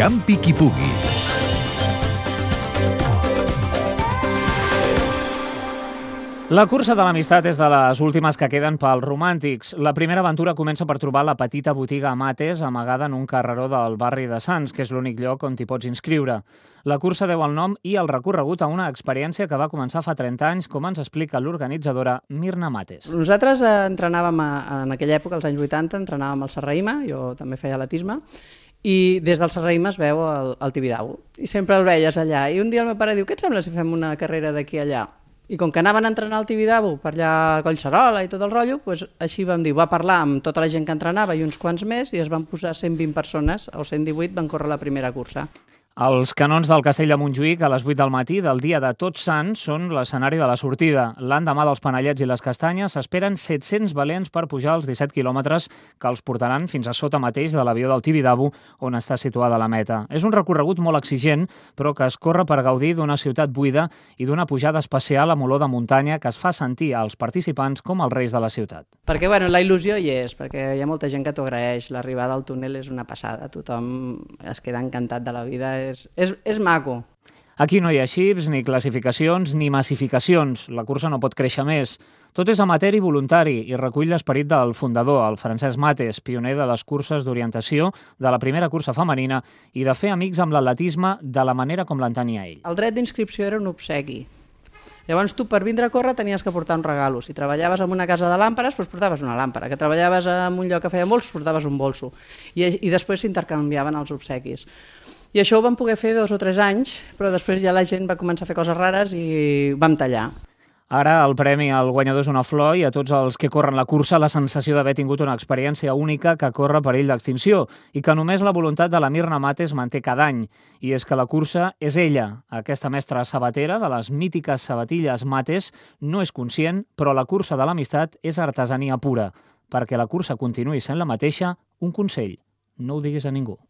Campi qui pugui. La cursa de l'amistat és de les últimes que queden pels romàntics. La primera aventura comença per trobar la petita botiga Mates amagada en un carreró del barri de Sants, que és l'únic lloc on t'hi pots inscriure. La cursa deu el nom i el recorregut a una experiència que va començar fa 30 anys, com ens explica l'organitzadora Mirna Mates. Nosaltres eh, entrenàvem, a, en aquella època, als anys 80, entrenàvem al Serraïma, jo també feia atletisme, i des del Serraïma es veu el, el Tibidabo. I sempre el veies allà. I un dia el meu pare diu, què et sembla si fem una carrera d'aquí allà? I com que anaven a entrenar al Tibidabo per allà a Collserola i tot el rotllo, doncs així vam dir, va parlar amb tota la gent que entrenava i uns quants més i es van posar 120 persones, o 118 van córrer la primera cursa. Els canons del Castell de Montjuïc a les 8 del matí del dia de Tots Sants són l'escenari de la sortida. L'endemà dels panellets i les castanyes s'esperen 700 valents per pujar els 17 quilòmetres que els portaran fins a sota mateix de l'avió del Tibidabo, on està situada la meta. És un recorregut molt exigent, però que es corre per gaudir d'una ciutat buida i d'una pujada especial amb olor de muntanya que es fa sentir als participants com els reis de la ciutat. Perquè bueno, la il·lusió hi és, perquè hi ha molta gent que t'ho agraeix. L'arribada al túnel és una passada, tothom es queda encantat de la vida, és, és, és maco. Aquí no hi ha xips, ni classificacions, ni massificacions. La cursa no pot créixer més. Tot és amateur i voluntari i recull l'esperit del fundador, el Francesc Mates, pioner de les curses d'orientació, de la primera cursa femenina i de fer amics amb l'atletisme de la manera com l'entenia ell. El dret d'inscripció era un obsequi. Llavors tu per vindre a córrer tenies que portar un regalo. Si treballaves en una casa de làmperes, doncs portaves una làmpara. Que treballaves en un lloc que feia molts, portaves un bolso. I, i després s'intercanviaven els obsequis. I això ho vam poder fer dos o tres anys, però després ja la gent va començar a fer coses rares i vam tallar. Ara el premi al guanyador és una flor i a tots els que corren la cursa la sensació d'haver tingut una experiència única que corre perill d'extinció i que només la voluntat de la Mirna Mates manté cada any. I és que la cursa és ella, aquesta mestra sabatera de les mítiques sabatilles Mates, no és conscient, però la cursa de l'amistat és artesania pura. Perquè la cursa continuï sent la mateixa, un consell, no ho diguis a ningú.